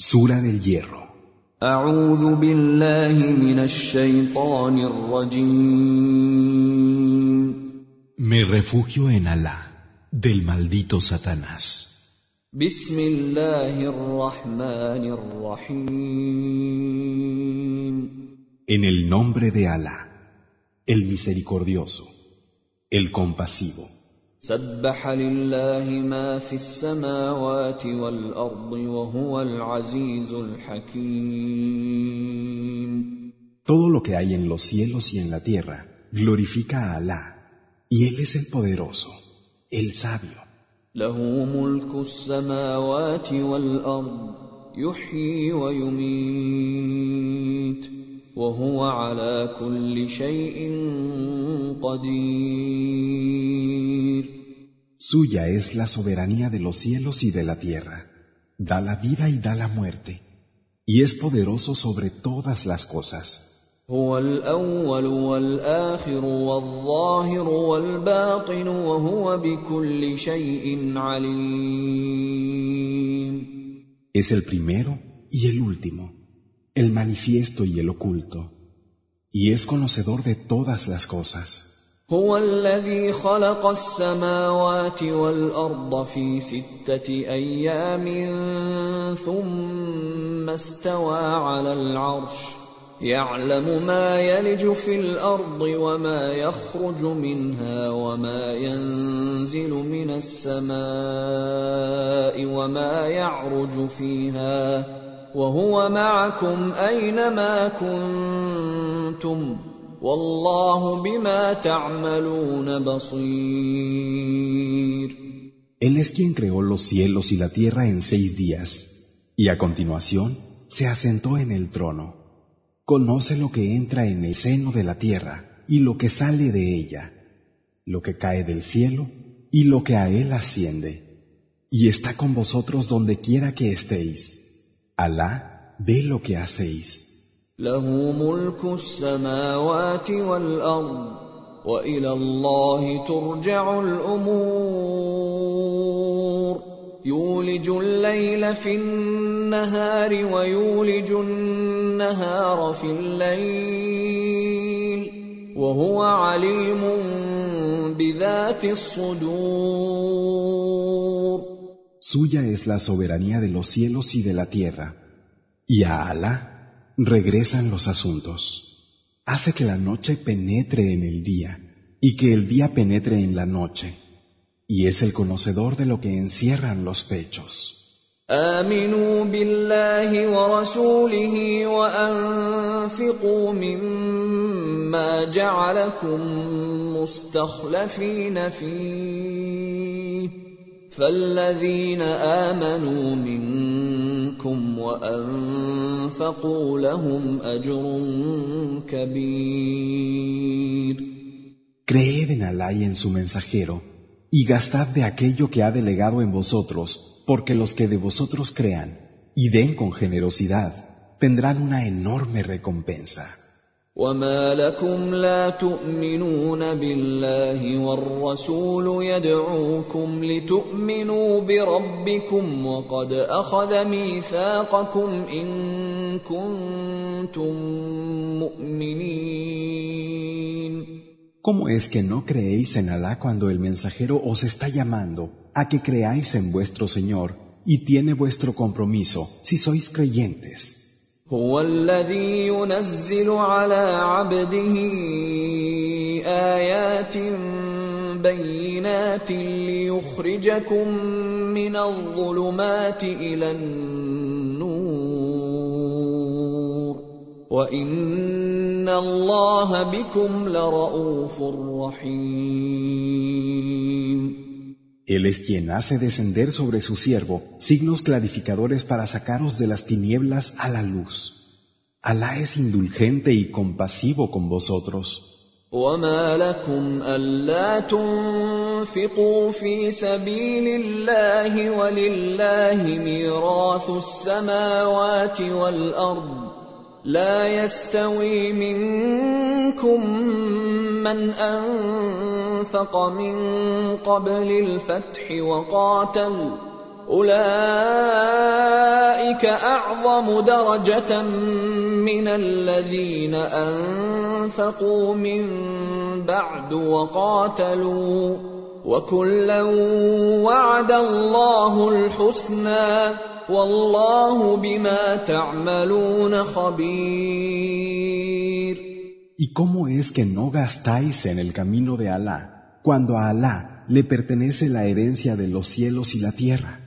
Sura del Hierro. Me refugio en Alá, del maldito Satanás. En el nombre de Alá, el misericordioso, el compasivo. سبح لله ما في السماوات والأرض وهو العزيز الحكيم Todo lo que hay en los cielos y en la tierra glorifica a Alá, y Él es el poderoso, el sabio. له ملك السماوات والأرض يحيي ويميت وهو على كل شيء قدير Suya es la soberanía de los cielos y de la tierra. Da la vida y da la muerte. Y es poderoso sobre todas las cosas. هو الأول والآخر والظاهر والباطن وهو بكل شيء عليم Es el primero y el último, El manifiesto y el oculto. Y es conocedor de todas las cosas. هو الذي خلق السماوات والأرض في ستة أيام ثم استوى على العرش يعلم ما يلج في الأرض وما يخرج منها وما ينزل من السماء وما يعرج فيها وهو معكم أينما كنتم والله بما تعملون بصير Él es quien creó los cielos y la tierra en seis días, y a continuación se asentó en el trono. Conoce lo que entra en el seno de la tierra y lo que sale de ella, lo que cae del cielo y lo que a él asciende. Y está con vosotros donde quiera que estéis. Alá ve lo que hacéis. وإلى الله ترجع الأمور يولج الليل في النهار ويولج النهار في الليل وهو عليم بذات الصدور Suya es la soberanía de los cielos y de la tierra, y a Alá regresan los asuntos. Hace que la noche penetre en el día y que el día penetre en la noche, y es el conocedor de lo que encierran los pechos. آمنوا بالله ورسوله وأنفقوا مما جعلكم مستخلفين فيه فالذين آمنوا منكم وأنفقوا لهم أجر كبير Creed en Alá y en su mensajero, y gastad de aquello que ha delegado en vosotros, porque los que de vosotros crean y den con generosidad tendrán una enorme recompensa. وما لكم لا تؤمنون بالله والرسول يدعوكم لتؤمنوا بربكم وقد اخذ ميثاقكم ان كنتم مؤمنين ¿Cómo es que no creéis en Alá cuando el mensajero os está llamando a que creáis en vuestro Señor y tiene vuestro compromiso si sois creyentes? هو الذي ينزل على عبده آيات بينات ليخرجكم من الظلمات إلى النور. وإن الله بكم لرءوف رحيم. Él es quien hace descender sobre su siervo signos clarificadores para sacaros de las tinieblas a la luz. Alá es indulgente y compasivo con vosotros. وما لكم الا تنفقوا في سبيل الله ولله ميراث السماوات والارض لا يستوي منكم من انفق من قبل الفتح وقاتل اولئك اعظم درجه من الذين انفقوا من بعد وقاتلوا وكلا وعد الله الحسنى والله بما تعملون خبير ¿Y cómo es que no gastáis en el camino de Alá, cuando a Alá le pertenece la herencia de los cielos y la tierra?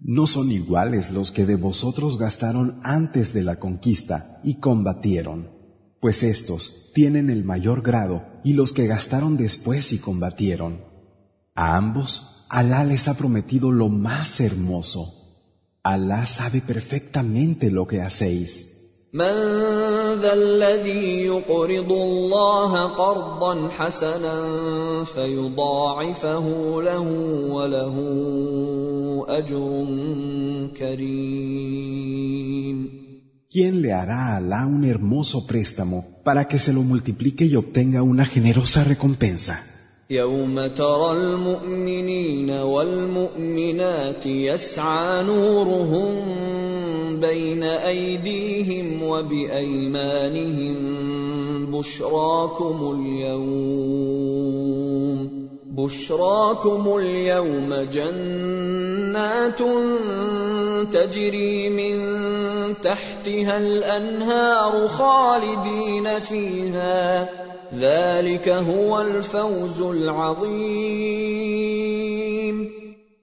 No son iguales los que de vosotros gastaron antes de la conquista y combatieron, pues estos tienen el mayor grado y los que gastaron después y combatieron. A ambos, Alá les ha prometido lo más hermoso. Alá sabe perfectamente lo que hacéis. من ذا الذي يقرض الله قرضا حسنا فيضاعفه له وله اجر كريم ¿Quién le hará a Alá un hermoso préstamo para que se lo multiplique y obtenga una generosa recompensa? يوم ترى المؤمنين والمؤمنات يسعى نورهم بين ايديهم وبايمانهم بشراكم اليوم بشراكم اليوم جنات تجري من تحتها الانهار خالدين فيها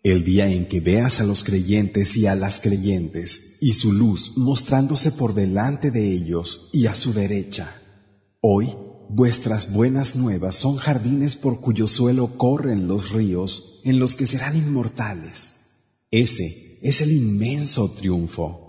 El día en que veas a los creyentes y a las creyentes, y su luz mostrándose por delante de ellos y a su derecha. Hoy vuestras buenas nuevas son jardines por cuyo suelo corren los ríos en los que serán inmortales. Ese es el inmenso triunfo.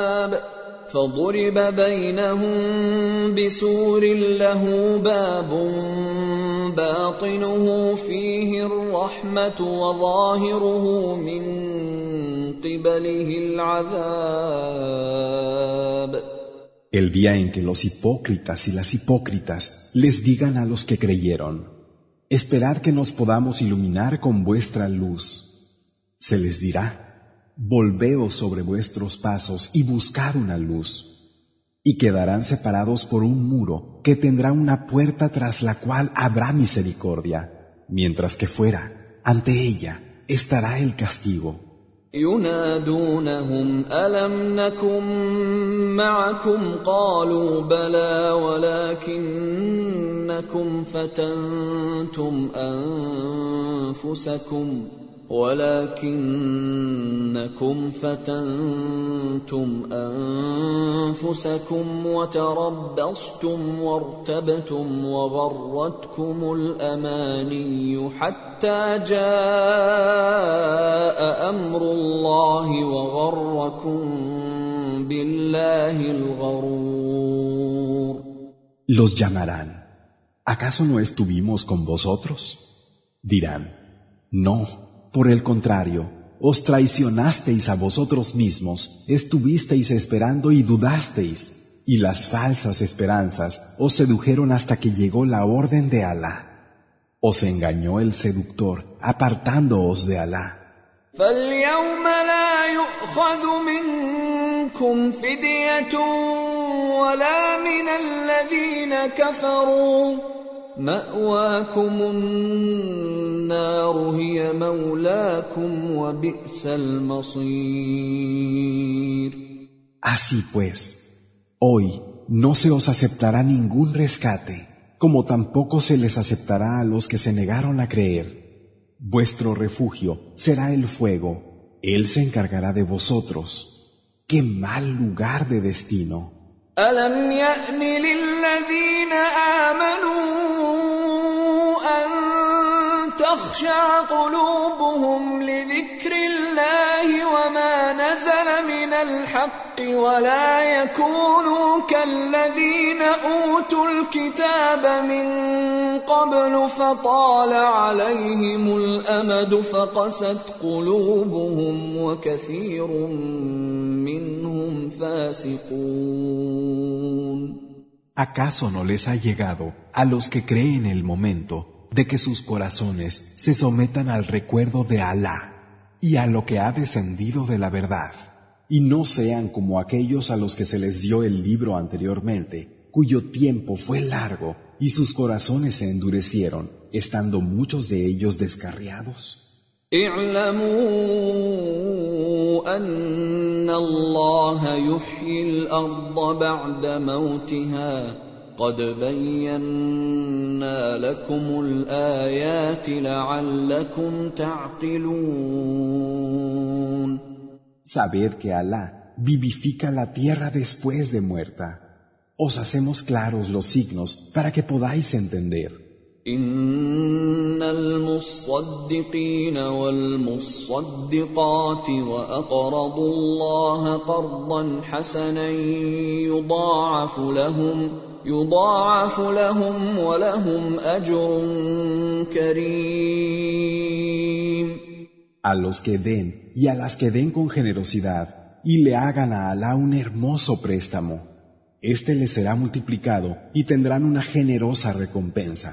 فضرب بينهم بسور له باب باطنه فيه الرحمه وظاهره من قبله العذاب El día en que los hipócritas y las hipócritas les digan a los que creyeron, esperad que nos podamos iluminar con vuestra luz. Se les dirá, volveos sobre vuestros pasos y buscad una luz. Y quedarán separados por un muro que tendrá una puerta tras la cual habrá misericordia, mientras que fuera, ante ella, estará el castigo. ينادونهم الم نكن معكم قالوا بلى ولكنكم فتنتم انفسكم ولكنكم فتنتم أنفسكم وتربصتم وارتبتم وغرتكم الأماني حتى جاء أمر الله وغركم بالله الغرور Los llamarán. ¿Acaso no estuvimos con vosotros? Dirán, no. Por el contrario, os traicionasteis a vosotros mismos, estuvisteis esperando y dudasteis, y las falsas esperanzas os sedujeron hasta que llegó la orden de Alá. Os engañó el seductor, apartándoos de Alá. فاليوم لا يؤخذ منكم فدية ولا من الذين كفروا مأواكم النار هي مولاكم وبئس المصير Así pues, hoy no se os aceptará ningún rescate, como tampoco se les aceptará a los que se negaron a creer. Vuestro refugio será el fuego, Él se encargará de vosotros. ¡Qué mal lugar de destino! تخشع قلوبهم لذكر الله وما نزل من الحق ولا يكونوا كالذين أوتوا الكتاب من قبل فطال عليهم الأمد فقست قلوبهم وكثير منهم فاسقون. ¿Acaso no les ha llegado a los que creen el momento de que sus corazones se sometan al recuerdo de Alá y a lo que ha descendido de la verdad? Y no sean como aquellos a los que se les dio el libro anteriormente, cuyo tiempo fue largo y sus corazones se endurecieron, estando muchos de ellos descarriados. ان الله يحيي الارض بعد موتها قد بينا لكم الايات لعلكم تعقلون Sabed que Alá vivifica la tierra después de muerta. Os hacemos claros los signos para que podáis entender. ان المصدقين والمصدقات واقرضوا الله قرضا حسنا يضاعف لهم يضاعف لهم ولهم اجر كريم A los que den y a las que den con generosidad y le hagan a Alá un hermoso préstamo, este les será multiplicado y tendrán una generosa recompensa.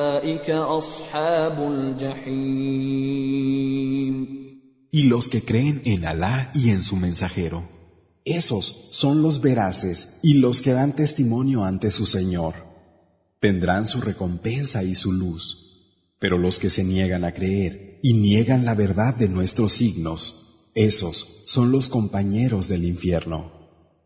Y los que creen en Alá y en su mensajero, esos son los veraces y los que dan testimonio ante su Señor. Tendrán su recompensa y su luz. Pero los que se niegan a creer y niegan la verdad de nuestros signos, esos son los compañeros del infierno.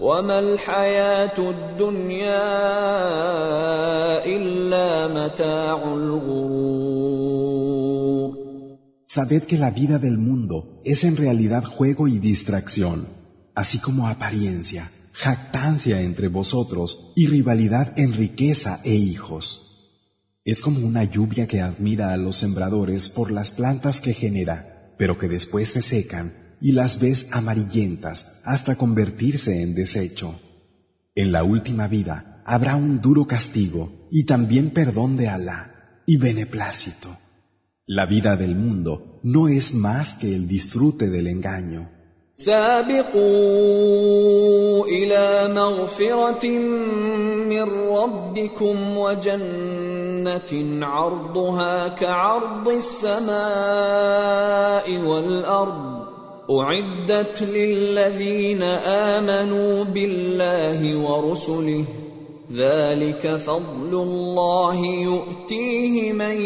وما الحياه الدنيا الا متاع الغرور Sabed que la vida del mundo es en realidad juego y distracción, así como apariencia, jactancia entre vosotros y rivalidad en riqueza e hijos. Es como una lluvia que admira a los sembradores por las plantas que genera, pero que después se secan y las ves amarillentas hasta convertirse en desecho. En la última vida habrá un duro castigo y también perdón de Alá y beneplácito. La vida del mundo no es más que el disfrute del engaño. اعدت للذين امنوا بالله ورسله ذلك فضل الله يؤتيه من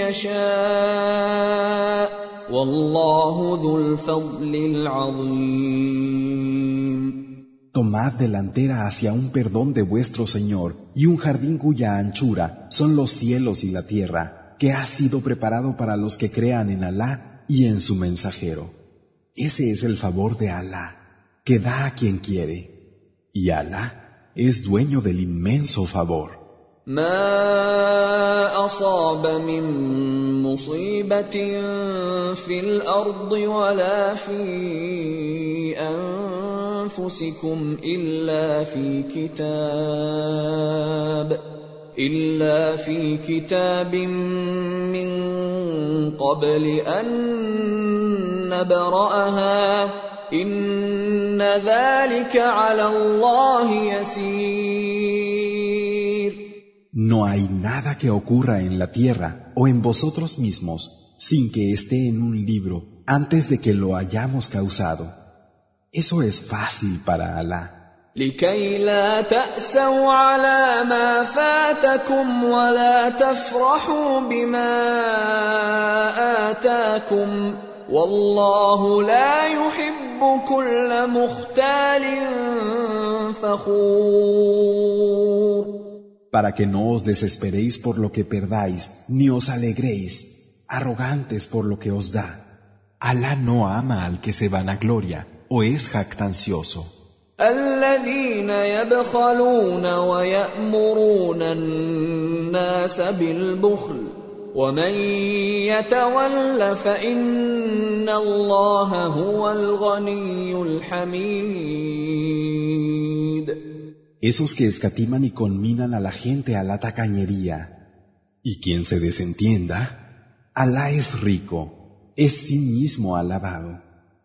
يشاء والله ذو الفضل العظيم Tomad delantera hacia un perdón de vuestro Señor y un jardín cuya anchura son los cielos y la tierra, que ha sido preparado para los que crean en Alá y en su mensajero. Ese es el favor de Alá, que da a quien quiere. Y Alá es dueño del inmenso favor. ما اصاب من مصيبه في الارض ولا في انفسكم الا في كتاب الا في كتاب من قبل ان نبراها ان ذلك على الله يسير No hay nada que ocurra en la tierra o en vosotros mismos sin que esté en un libro antes de que lo hayamos causado. Eso es fácil para Alá. لكي لا تأسوا على ما فاتكم ولا تفرحوا بما آتاكم والله لا يحب كل مختال فخور Para que no os desesperéis por lo que perdáis, ni os alegréis, arrogantes por lo que os da. Alá no ama al que se vanagloria o es jactancioso. الذين يبخلون ويأمرون الناس بالبخل ومن يتول فإن الله هو الغني الحميد Esos que escatiman y conminan a la gente a la tacañería. Y quien se desentienda, Alá es rico, es sí mismo alabado.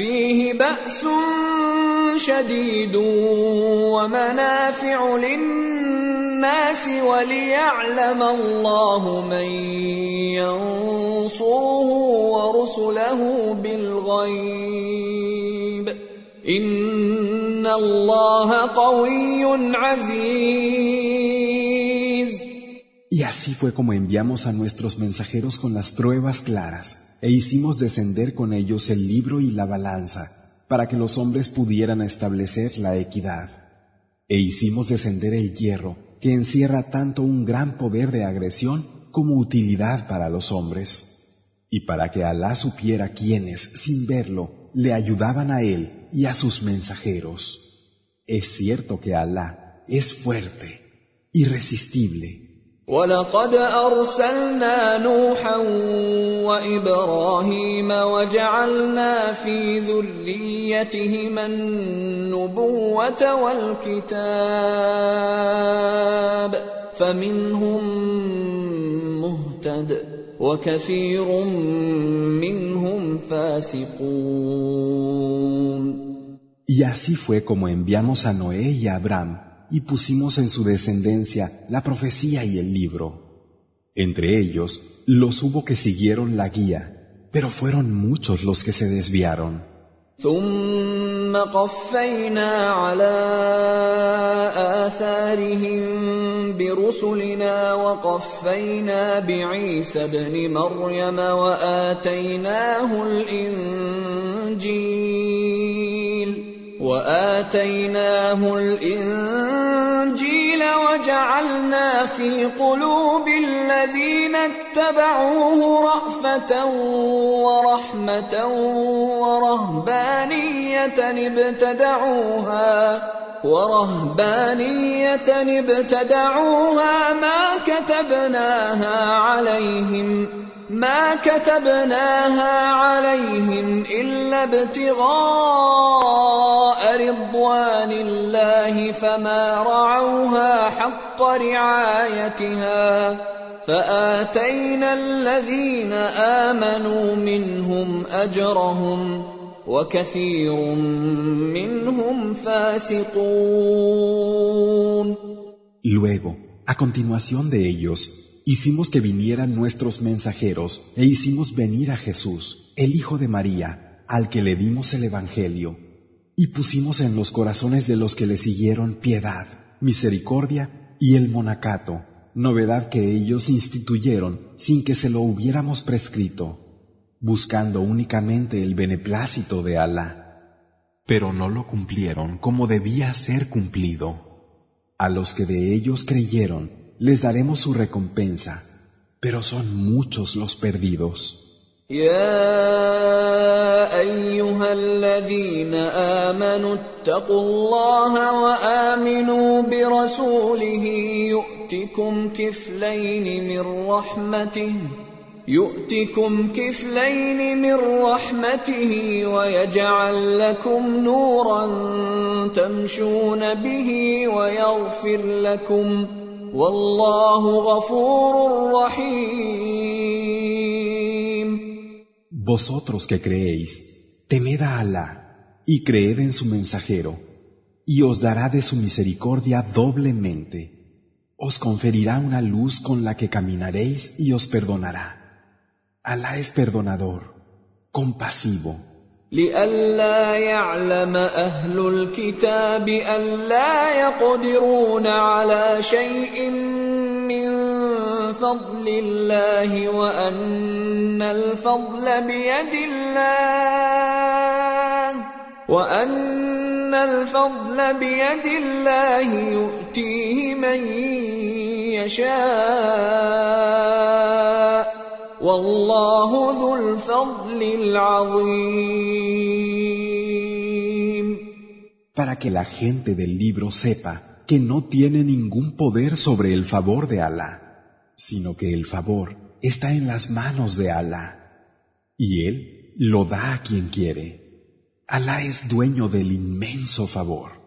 فيه بأس شديد ومنافع للناس وليعلم الله من ينصره ورسله بالغيب. إن الله قوي عزيز. Y así fue como enviamos a nuestros mensajeros con las pruebas claras, e hicimos descender con ellos el libro y la balanza, para que los hombres pudieran establecer la equidad. E hicimos descender el hierro, que encierra tanto un gran poder de agresión como utilidad para los hombres. Y para que Alá supiera quiénes, sin verlo, le ayudaban a él y a sus mensajeros. Es cierto que Alá es fuerte, irresistible. ولقد ارسلنا نوحا وابراهيم وجعلنا في ذريتهما النبوه والكتاب فمنهم مهتد وكثير منهم فاسقون Y así fue como enviamos a Noé y a Abraham y pusimos en su descendencia la profecía y el libro. Entre ellos los hubo que siguieron la guía, pero fueron muchos los que se desviaron. ثم قفينا على آثارهم برسلنا وقفينا بعيسى ابن مريم وآتيناه الإنجيل وآتيناه الإنجيل وجعلنا في قلوب الذين اتبعوه رأفة ورحمة ورهبانية ابتدعوها ورهبانية ابتدعوها ما كتبناها عليهم ما كتبناها عليهم إلا ابتغاء رضوان الله فما رعوها حق رعايتها فآتينا الذين آمنوا منهم أجرهم وكثير منهم فاسقون. Luego, a continuación de ellos, hicimos que vinieran nuestros mensajeros e hicimos venir a Jesús, el Hijo de María, al que le dimos el Evangelio, y pusimos en los corazones de los que le siguieron piedad, misericordia y el monacato, novedad que ellos instituyeron sin que se lo hubiéramos prescrito, buscando únicamente el beneplácito de Alá. Pero no lo cumplieron como debía ser cumplido. A los que de ellos creyeron, les daremos su recompensa, pero son muchos los perdidos. يا أيها الذين آمنوا اتقوا الله وآمنوا برسوله يؤتكم كفلين من رحمته يؤتكم كفلين من رحمته ويجعل لكم نورا تمشون به ويغفر لكم Vosotros que creéis, temed a Alá y creed en su mensajero, y os dará de su misericordia doblemente. Os conferirá una luz con la que caminaréis y os perdonará. Alá es perdonador, compasivo. لئلا يعلم أهل الكتاب الا يقدرون على شيء من فضل الله وأن الفضل بيد الله وأن الفضل بيد الله يؤتيه من يشاء. Para que la gente del libro sepa que no tiene ningún poder sobre el favor de Alá, sino que el favor está en las manos de Alá, y Él lo da a quien quiere. Alá es dueño del inmenso favor.